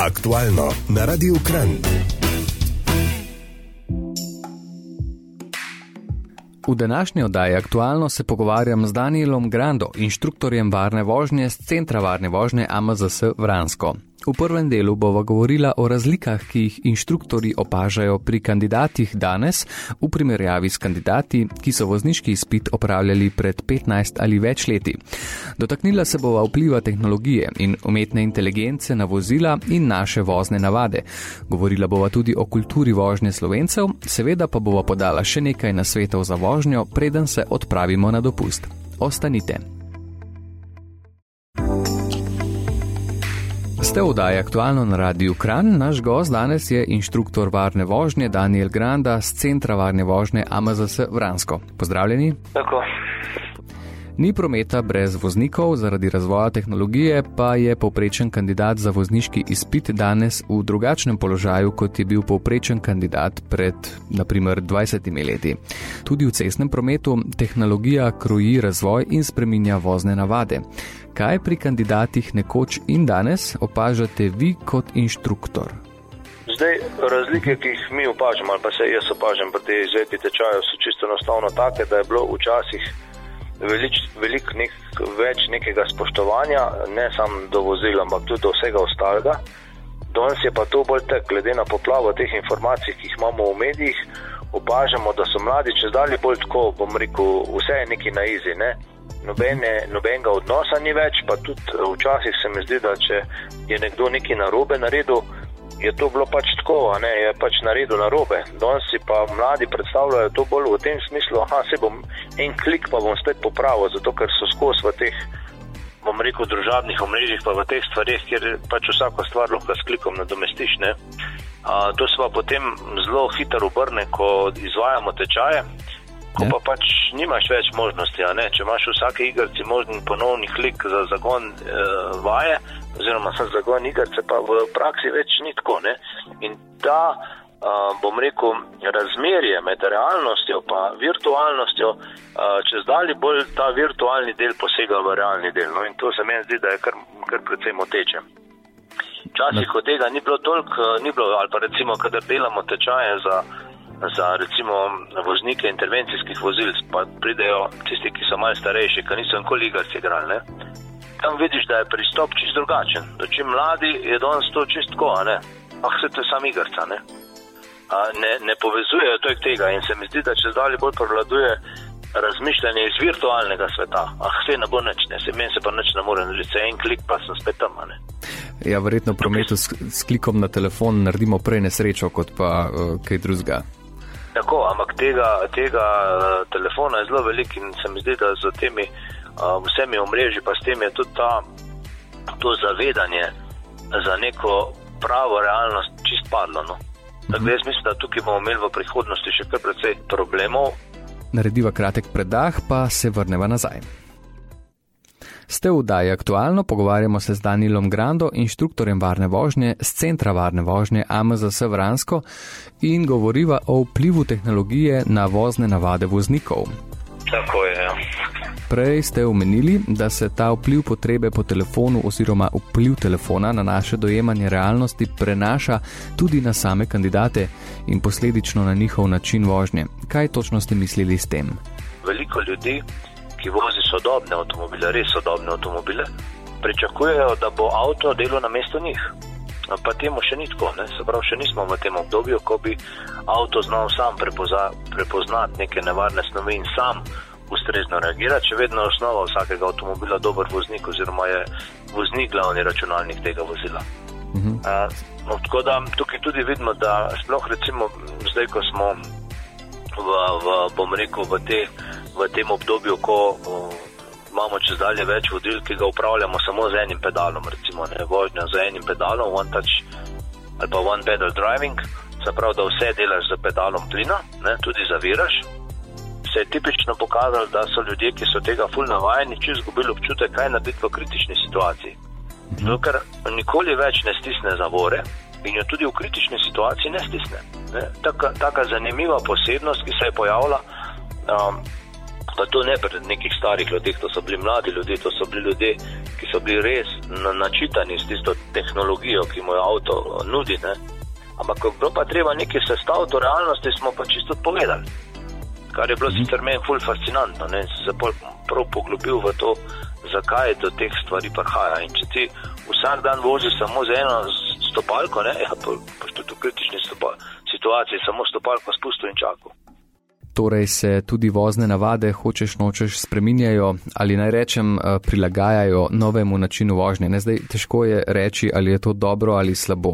Aktualno na Radiu Kran. V današnji oddaji aktualno se pogovarjam z Danielom Grando, inštruktorjem varne vožnje z centra varne vožnje AMZS Vransko. V prvem delu bova govorila o razlikah, ki jih inštruktori opažajo pri kandidatih danes v primerjavi s kandidati, ki so vozniški izpit opravljali pred 15 ali več leti. Dotaknila se bova vpliva tehnologije in umetne inteligence na vozila in naše vozne navade. Govorila bova tudi o kulturi vožnje slovencev, seveda pa bova podala še nekaj nasvetov za vožnjo, preden se odpravimo na dopust. Ostanite. Ste v oddaji aktualno na Radiu Kran, naš gost danes je inštruktor varne vožnje Daniel Granda z centra varne vožnje AMZS Vransko. Pozdravljeni. Tako. Ni prometa brez voznikov, zaradi razvoja tehnologije pa je povprečen kandidat za vozniški izpit danes v drugačnem položaju, kot je bil povprečen kandidat pred naprimer 20 leti. Tudi v cestnem prometu tehnologija kroji razvoj in spreminja vozne navade. Kaj pri kandidatih nekoč in danes opažate vi kot inštruktor? Zdaj, razlike, ki jih mi opažamo, ali pa se jaz opažam pri tej izvedbi tečaja, so čisto enostavno take, da je bilo včasih veliko velik nek, več nekega spoštovanja, ne samo do vozila, ampak tudi do vsega ostalega. Danes je pa to bolj tek, glede na poplavo teh informacij, ki jih imamo v medijih, opažamo, da so mladi če zdalje bolj tako, bom rekel, vse je neki na izi. Ne? Nobene, nobenega odnosa ni več, pa tudi včasih se mi zdi, da če je nekdo nekaj narobe naredil, je to bilo pač tako, ne, je pač naredil na robe. Danes si pa mladi predstavljajo to bolj v tem smislu, da se bom en klik pa bom spet popravil, zato ker so skozi v teh, bom rekel, družabnih omrežjih, pa v teh stvarih, kjer pač vsako stvar lahko s klikom nadomestiš. Ne. A, to se pa potem zelo hitro obrne, ko izvajamo tečaje. Ko pa pač nimaš več možnosti, če imaš v vsake igrici možen ponovni klik za zagon e, vaje, oziroma za zagon igrice, pa v praksi več ni tako. Ne? In ta, a, bom rekel, razmerje med realnostjo in virtualnostjo, a, čez dalje bolj ta virtualni del posega v realni del. No? In to se meni zdi, da je kar, kar precej moteče. Včasih od tega ni bilo toliko, ni bilo, ali pa recimo, kadar delamo tečaje za za recimo voznike intervencijskih vozil, pa pridejo tisti, ki so malce starejši, ki niso nikoli igrali igrali. Ne? Tam vidiš, da je pristop čist drugačen. Če mladi je danes to čist tako, ah, se to je sam igrca. Ne? ne, ne povezujejo tega in se mi zdi, da če zdaj bolj prevladuje razmišljanje iz virtualnega sveta. Ah, vse ne bo nič, ne. se meni se pa nič ne more narediti, en klik pa sem spet tam. Ne. Ja, verjetno v prometu s, s klikom na telefon naredimo prej nesrečo, kot pa uh, kaj drugega. Tako, ampak tega, tega uh, telefona je zelo velik in se mi zdi, da z temi uh, vsemi omrežji, pa s tem je tudi ta, to zavedanje za neko pravo realnost čist padlo. No. Tako da jaz mislim, da tukaj bomo imeli v prihodnosti še kar precej problemov. Narediva kratek predah, pa se vrneva nazaj. Ste v Daji aktualno, pogovarjamo se z Danilom Grando, inštruktorjem varne vožnje z centra varne vožnje AMZS Vransko in govoriva o vplivu tehnologije na vozne navade voznikov. Tako je. Prej ste omenili, da se ta vpliv potrebe po telefonu oziroma vpliv telefona na naše dojemanje realnosti prenaša tudi na same kandidate in posledično na njihov način vožnje. Kaj točno ste mislili s tem? Veliko ljudi ki vozi sodobne avtomobile, res sodobne avtomobile, pričakujejo, da bo avto delo na mesto njih. Pa temu še ni tako, ne? se pravi, še nismo v tem obdobju, ko bi avto znal sam prepoza, prepoznati neke nevarne snovi in sam ustrezno reagirati, če vedno je osnova vsakega avtomobila dober voznik oziroma je voznik glavni računalnik tega vozila. Mhm. Uh, no, tako da tukaj tudi vidimo, da sploh recimo zdaj, ko smo v, v bom rekel, v teh v tem obdobju, ko o, imamo čez dalje več vodil, ki ga upravljamo samo z enim pedalom, recimo ne, vožnja z enim pedalom, one touch ali pa one pedal driving, se pravi, da vse delaš z pedalom plina, ne, tudi zaviraš. Se je tipično pokazalo, da so ljudje, ki so tega fulno navajeni, če izgubili občutek, kaj narediti v kritični situaciji. Zato, ker nikoli več ne stisne zavore in jo tudi v kritični situaciji ne stisne. Ne. Taka, taka zanimiva posebnost, ki se je pojavila. Um, pa to ne pri nekih starih ljudeh, to so bili mladi ljudje, to so bili ljudje, ki so bili res načitani s tisto tehnologijo, ki mu jo avto nudi. Ne? Ampak, ko je pa treba nekaj sestaviti v realnosti, smo pa čisto povedali. Kar je bilo mhm. sicer meni ful fascinantno, ne se prav poglobil v to, zakaj do teh stvari prihaja. In če ti vsak dan voziš samo z eno stopalko, ne, ja, pa, pa tudi v kritični situaciji, samo stopalko spustil in čakal torej se tudi vozne navade, hočeš nočeš, spreminjajo ali naj rečem, eh, prilagajajo novemu načinu vožnje. Ne zdaj težko je reči, ali je to dobro ali slabo.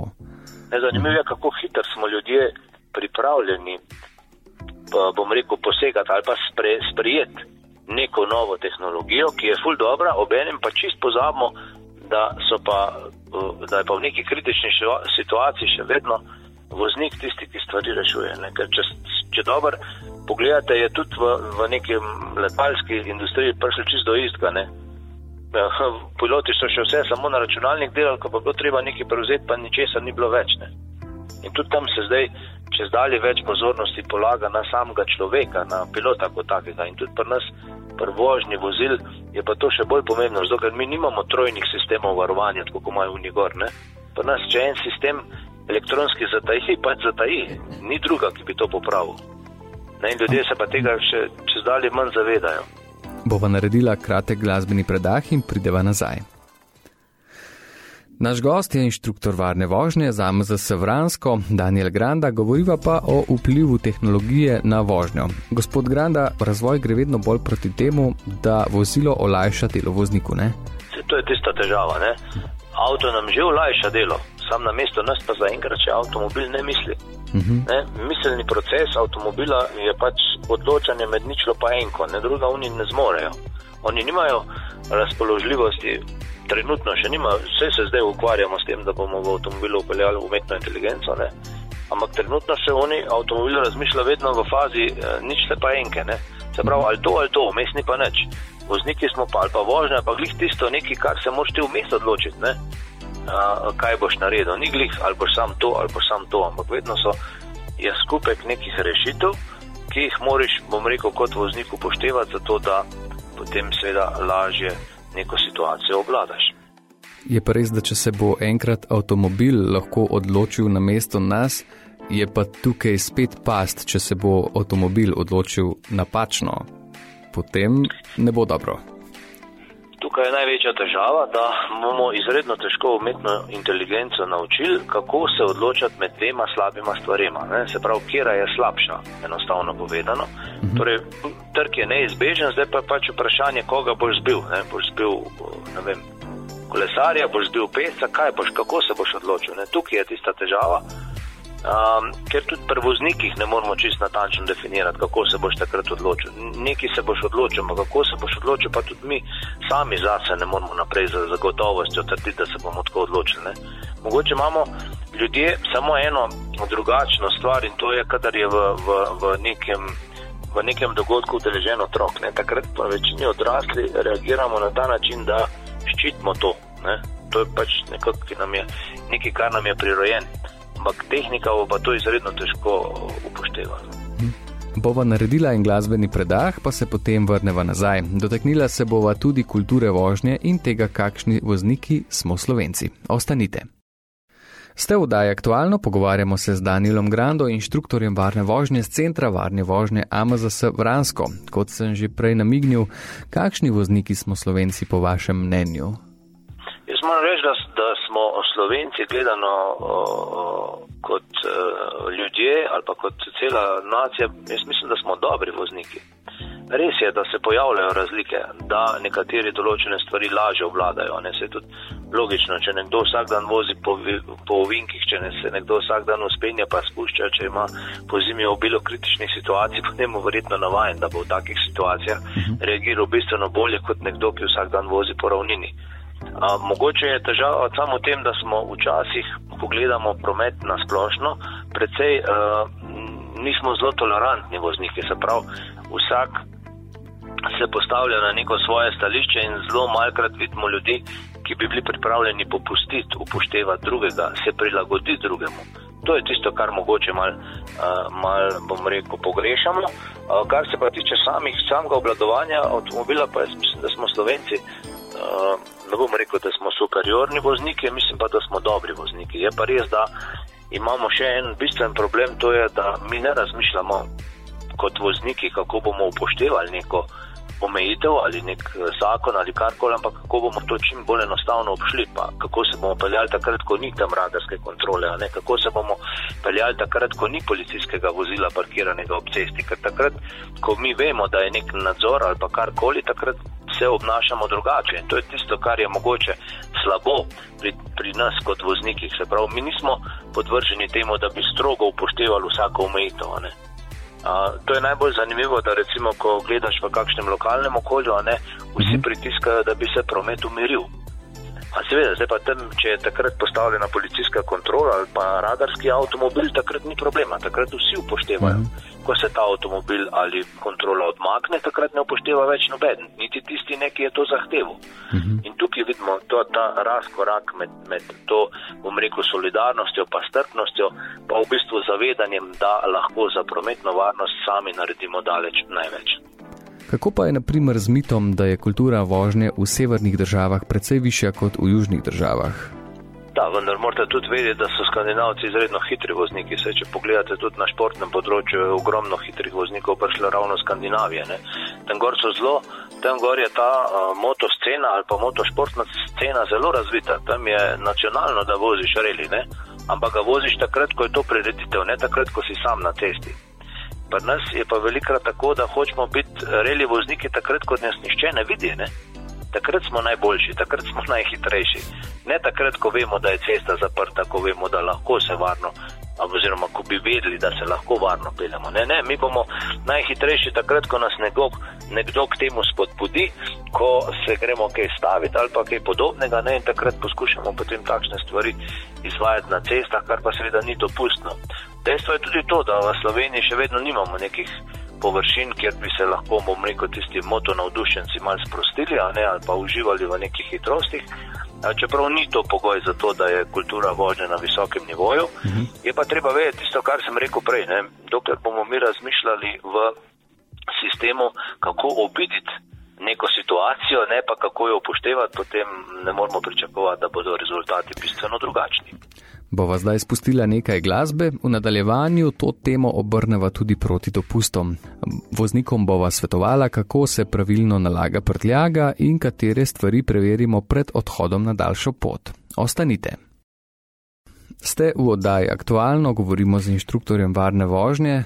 Zanimivo je, kako hitro smo ljudje pripravljeni, bom rekel, posegati ali pa spre, sprijeti neko novo tehnologijo, ki je ful dobra, obenem pa čist pozabimo, da, pa, da je pa v neki kritični situaciji še vedno voznik tisti, ki stvari rešuje. Ne? Ker če, če dobro pogledate, je tudi v, v neki letalski industriji prišlo čisto istega. Ja, piloti so še vse samo na računalnik delali, ko pa bilo treba nekaj prevzeti, pa ničesar ni bilo več. Ne? In tudi tam se zdaj čez dalje več pozornosti polaga na samega človeka, na pilota kot takega. In tudi pri nas, pri vožnji vozil, je pa to še bolj pomembno, zato ker mi nimamo trojnih sistemov varovanja, tako kot imajo v Nigor. Pri nas, če en sistem elektronski zataji, pač zataji, ni druga, ki bi to popravil. Ne, in ljudje se pa tega še čez dalje manj zavedajo. Bova naredila kratek glasbeni predah in prideva nazaj. Naš gost je inštruktor varne vožnje za MZS Vransko, Daniel Granda, govoriva pa o vplivu tehnologije na vožnjo. Gospod Granda, razvoj gre vedno bolj proti temu, da vozilo olajša delo vozniku. Ne? To je tista težava. Ne? Avto nam že olajša delo, sam na mesto nas pa zaenkrat še avtomobil ne misli. -hmm. ne, miselni proces avtomobila je pač odločanje med ničlo pa enko, ne druga oni ne zmorejo. Oni nimajo razpoložljivosti, trenutno še nimajo, vse se zdaj ukvarjamo s tem, da bomo v avtomobilu upeljali umetno inteligenco. Ne. Ampak trenutno še oni avtomobil razmišljajo vedno v fazi eh, ničle pa enke. Ne. Se pravi, ali to ali to, vmes ni pa nič. Vozniki smo pa ali pa vožnja, pa glih tisto nekaj, kar se moš ti vmes odločiti kaj boš naredil. Ni glih, ali boš sam to, ali boš sam to, ampak vedno so je skupek nekih rešitev, ki jih moraš, bom rekel, kot voznik upoštevati, zato da potem seveda lažje neko situacijo obvladaš. Je pa res, da če se bo enkrat avtomobil lahko odločil na mesto nas, je pa tukaj spet past, če se bo avtomobil odločil napačno. Potem ne bo dobro. Tukaj je največja težava, da bomo izredno težko umetno inteligenco naučili, kako se odločati med dvema slabima stvarima. Ne? Se pravi, kera je slabša, enostavno povedano. Mhm. Torej, trg je neizbežen, zdaj pa je pač vprašanje, koga boš zbil. Ne? Boš zbil ne vem, kolesarja, boš zbil pesca, kaj boš, kako se boš odločil. Ne? Tukaj je tista težava. Um, ker tudi pri voznikih ne moramo čisto natančno definirati, kako se boš takrat odločil. Neki se boš odločil, ampak kako se boš odločil, pa tudi mi sami zase ne moramo naprej za zagotovostjo trditi, da se bomo tako odločili. Ne. Mogoče imamo ljudje samo eno drugačno stvar in to je, kadar je v, v, v, nekem, v nekem dogodku udeležen otrok. Ne. Takrat pa večini odrasli reagiramo na ta način, da ščitimo to. Ne. To je pač nekaj, kar nam je prirojeno ampak tehnika bo to izredno težko upoštevati. Hm. Bova naredila en glasbeni predah, pa se potem vrneva nazaj. Dotaknila se bova tudi kulture vožnje in tega, kakšni vozniki smo slovenci. Ostanite. Ste v daji aktualno, pogovarjamo se z Danielom Grando, inštruktorjem varne vožnje z centra varne vožnje AMZS Vransko. Kot sem že prej namignil, kakšni vozniki smo slovenci po vašem mnenju? Moram reči, da, da smo Slovenci gledano o, kot o, ljudje ali pa kot cela nacija, jaz mislim, da smo dobri vozniki. Res je, da se pojavljajo razlike, da nekateri določene stvari lažje obvladajo. Ne? Se je tudi logično, če nekdo vsak dan vozi po, po ovinkih, če ne se nekdo vsak dan uspenja pa spušča, če ima po zimi obilo kritičnih situacij, potem bo verjetno navajen, da bo v takih situacijah mhm. reagiral bistveno bolje kot nekdo, ki vsak dan vozi po ravnini. A, mogoče je težava samo v tem, da smo včasih, ko gledamo promet na splošno, precej uh, nismo zelo tolerantni vozniki. Se pravi, vsak se postavlja na neko svoje stališče in zelo malkrat vidimo ljudi, ki bi bili pripravljeni popustiti, upoštevati drugega, se prilagoditi drugemu. To je tisto, kar mogoče malo, mal, bom rekel, pogrešamo. Kar se pa tiče samih, samega obladovanja avtomobila, pa jaz mislim, da smo slovenci uh, ne bom rekel, da smo superiorni vozniki, mislim pa, da smo dobri vozniki. Je pa res, da imamo še en bistven problem, to je, da mi ne razmišljamo kot vozniki, kako bomo upoštevali neko omejitev ali nek eh, zakon ali karkoli, ampak kako bomo to čim bolj enostavno obšli, pa kako se bomo peljali takrat, ko ni tam radarske kontrole, ne? kako se bomo peljali takrat, ko ni policijskega vozila parkiranega ob cesti, ker takrat, ko mi vemo, da je nek nadzor ali pa karkoli, takrat se obnašamo drugače in to je tisto, kar je mogoče slabo pri, pri nas kot voznikih. Se pravi, mi nismo podvrženi temu, da bi strogo upoštevali vsako omejitev. Uh, to je najbolj zanimivo, da recimo, ko gledaš v kakšnem lokalnem okolju, ne, vsi mhm. pritiskajo, da bi se promet umiril. A seveda, zdaj pa tam, če je takrat postavljena policijska kontrola ali pa radarski avtomobil, takrat ni problema, takrat vsi upoštevajo. -hmm. Ko se ta avtomobil ali kontrola odmakne, takrat ne upošteva več noben, niti tisti, ki je to zahteval. -hmm. In tukaj vidimo to, ta razkorak med, med to, bom rekel, solidarnostjo pa strpnostjo, pa v bistvu zavedanjem, da lahko za prometno varnost sami naredimo daleč največ. Kako pa je naprimer z mitom, da je kultura vožnje v severnih državah precej višja kot v južnih državah? Da, vendar morate tudi vedeti, da so skandinavci izredno hitri vozniki. Se, če pogledate tudi na športnem področju, je ogromno hitrih voznikov prišlo ravno iz Skandinavije. Ne. Tam gor so zelo, tam gor je ta uh, motoscena ali pa motošportna scena zelo razvita. Tam je nacionalno, da voziš reli, ne. ampak ga voziš takrat, ko je to prireditev, ne takrat, ko si sam na cesti. Pri nas je pa velikrat tako, da hočemo biti reli vozniki takrat, ko nas nišče ne vidi. Ne? Takrat smo najboljši, takrat smo najhitrejši. Ne takrat, ko vemo, da je cesta zaprta, ko vemo, da lahko se varno, oziroma ko bi vedeli, da se lahko varno peljemo. Ne, ne, mi bomo najhitrejši takrat, ko nas nekdo, nekdo k temu spodbudi, ko se gremo kaj staviti ali pa kaj podobnega. Ne, in takrat poskušamo potem takšne stvari izvajati na cestah, kar pa seveda ni dopustno. Dejstvo je tudi to, da v Sloveniji še vedno nimamo nekih površin, kjer bi se lahko, bom rekel, tisti moto navdušenci mal sprostili ne, ali pa uživali v nekih hitrostih. Čeprav ni to pogoj za to, da je kultura vožnje na visokem nivoju, uh mhm. -huh. je pa treba vedeti tisto, kar sem rekel prej. Ne, dokler bomo mi razmišljali v sistemu, kako obiditi neko situacijo, ne pa kako jo upoštevati, potem ne moramo pričakovati, da bodo rezultati bistveno drugačni. Bova zdaj spustila nekaj glasbe, v nadaljevanju to temo obrneva tudi proti dopustom. Voznikom bova svetovala, kako se pravilno nalaga prtljaga in katere stvari preverimo pred odhodom na daljšo pot. Ostanite. Ste v oddaji aktualno, govorimo z inštruktorjem varne vožnje.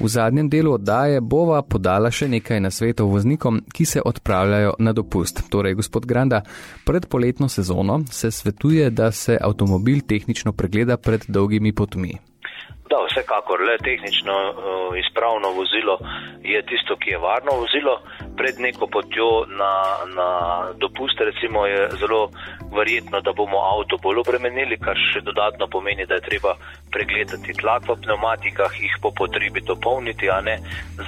V zadnjem delu oddaje bova podala še nekaj nasvetov voznikom, ki se odpravljajo na dopust. Torej, gospod Granda, pred poletno sezono se svetuje, da se avtomobil tehnično pregleda pred dolgimi potmi. Da, vsekakor, le tehnično uh, izpravno vozilo je tisto, ki je varno vozilo. Pred neko potjo na, na dopust, recimo, je zelo verjetno, da bomo avto bolj obremenili, kar še dodatno pomeni, da je treba pregledati tlak v pneumatikah, jih po potrebi dopolniti, a ne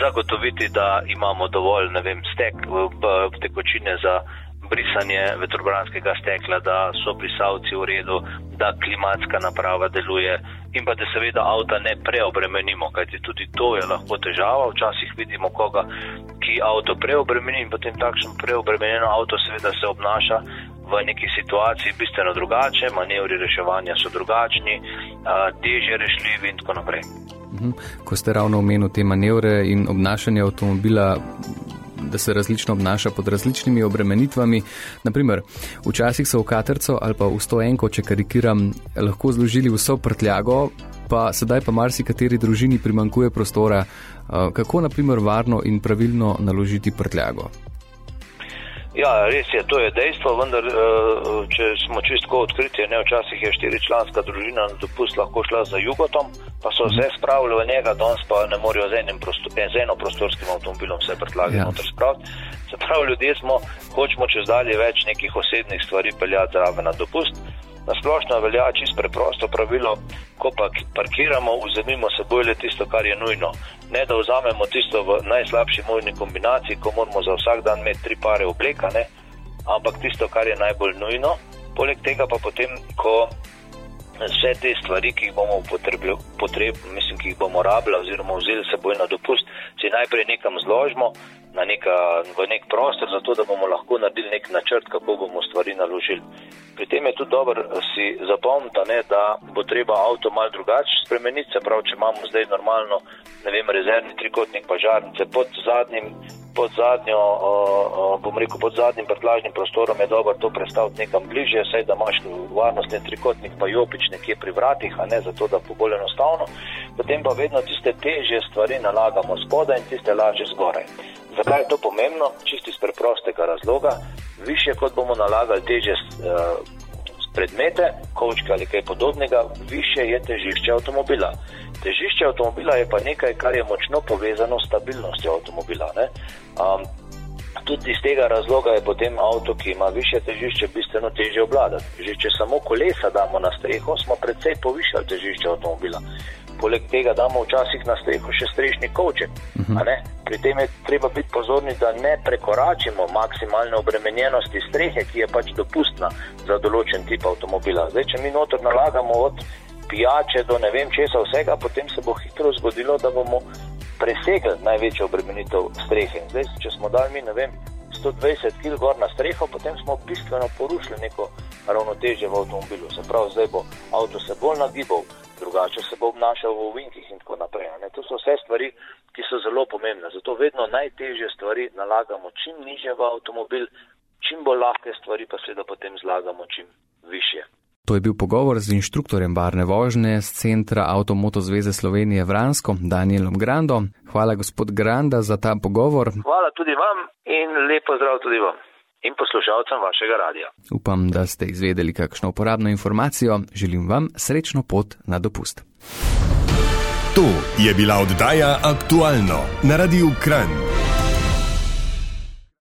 zagotoviti, da imamo dovolj, ne vem, stek v tekočine za brisanje vetrobranskega stekla, da so brisavci v redu, da klimatska naprava deluje in pa da seveda avta ne preobremenimo, kajti tudi to je lahko težava. Včasih vidimo koga, ki avto preobremeni in potem takšno preobremenjeno avto seveda se obnaša v neki situaciji bistveno drugače, manevri reševanja so drugačni, teže rešljivi in tako naprej. Mhm. Ko ste ravno omenili te manevre in obnašanje avtomobila, da se različno obnaša pod različnimi obremenitvami. Naprimer, včasih so v katerco ali pa v stoenko, če karikiram, lahko zložili vso prtljago, pa sedaj pa marsikateri družini primankuje prostora. Kako naprimer varno in pravilno naložiti prtljago? Ja, res je, to je dejstvo, vendar eh, če smo čisto odkriti, ne včasih je štiričlanska družina na dopust lahko šla za jugotom, pa so vse spravili v njega, danes pa ne morejo z enim prostor, z enoprostorskim avtomobilom vse prtlagi ja. noter spraviti. Se pravi, ljudje smo, hočemo čez dalje več nekih osebnih stvari peljati zraven na dopust. Na splošno velja čisto preprosto pravilo, ko pa parkiramo, vzemimo seboj le tisto, kar je nujno. Ne da vzamemo tisto v najslabši možni kombinaciji, ko moramo za vsak dan imeti tri pare oblekane, ampak tisto, kar je najbolj nujno. Poleg tega pa potem, ko vse te stvari, ki jih bomo potrebili, potreb, mislim, ki jih bomo rabili oziroma vzeli seboj na dopust, si najprej nekam zložimo na neka, v nek prostor, zato da bomo lahko naredili nek načrt, kako bomo stvari naložili. Pri tem je tudi dobro si zapomniti, da bo treba avto mal drugače spremeniti, se pravi, če imamo zdaj normalno, ne vem, rezervni trikotnik pažarnice pod zadnjim, pod zadnjo, bom rekel, pod zadnjim prtlažnim prostorom je dobro to predstaviti nekam bližje, saj da imaš varnostni trikotnik pa jopič nekje pri vratih, a ne zato, da bo bolj enostavno. Potem pa vedno tiste težje stvari nalagamo spodaj in tiste lažje zgoraj. Zakaj je to pomembno? Čisti iz preprostega razloga. Više kot bomo nalagali teže uh, predmete, kočke ali kaj podobnega, više je težišče avtomobila. Težišče avtomobila je pa nekaj, kar je močno povezano s stabilnostjo avtomobila. Um, tudi iz tega razloga je potem avto, ki ima više težišče, bistveno težje obvladati. Že če samo kolesa damo na streho, smo precej povišali težišče avtomobila poleg tega damo včasih na streho še strešni kovček. Uh mhm. -huh. Pri tem je treba biti pozorni, da ne prekoračimo maksimalne obremenjenosti strehe, ki je pač dopustna za določen tip avtomobila. Zdaj, če mi notor nalagamo od pijače do ne vem česa vsega, potem se bo hitro zgodilo, da bomo presegli največjo obremenitev strehe. Zdaj, če smo dali mi, ne vem, 120 kg gor na streho, potem smo bistveno porušili neko ravnotežje v avtomobilu. Se pravi, zdaj bo avto se bolj nagibal, drugače se bo obnašal v ovinkih in tako naprej. Ne? To so vse stvari, ki so zelo pomembne. Zato vedno najtežje stvari nalagamo čim niže v avtomobil, čim bolj lahke stvari pa seveda potem zlagamo čim više. To je bil pogovor z inštruktorjem varne vožnje z centra Avtomoto Zveze Slovenije Vransko, Danielom Grando. Hvala gospod Granda za ta pogovor. Hvala tudi vam in lepo zdrav tudi vam in poslušalcem vašega radia. Upam, da ste izvedeli kakšno uporabno informacijo. Želim vam srečno pot na dopust. To je bila oddaja aktualno na Radiu Kran.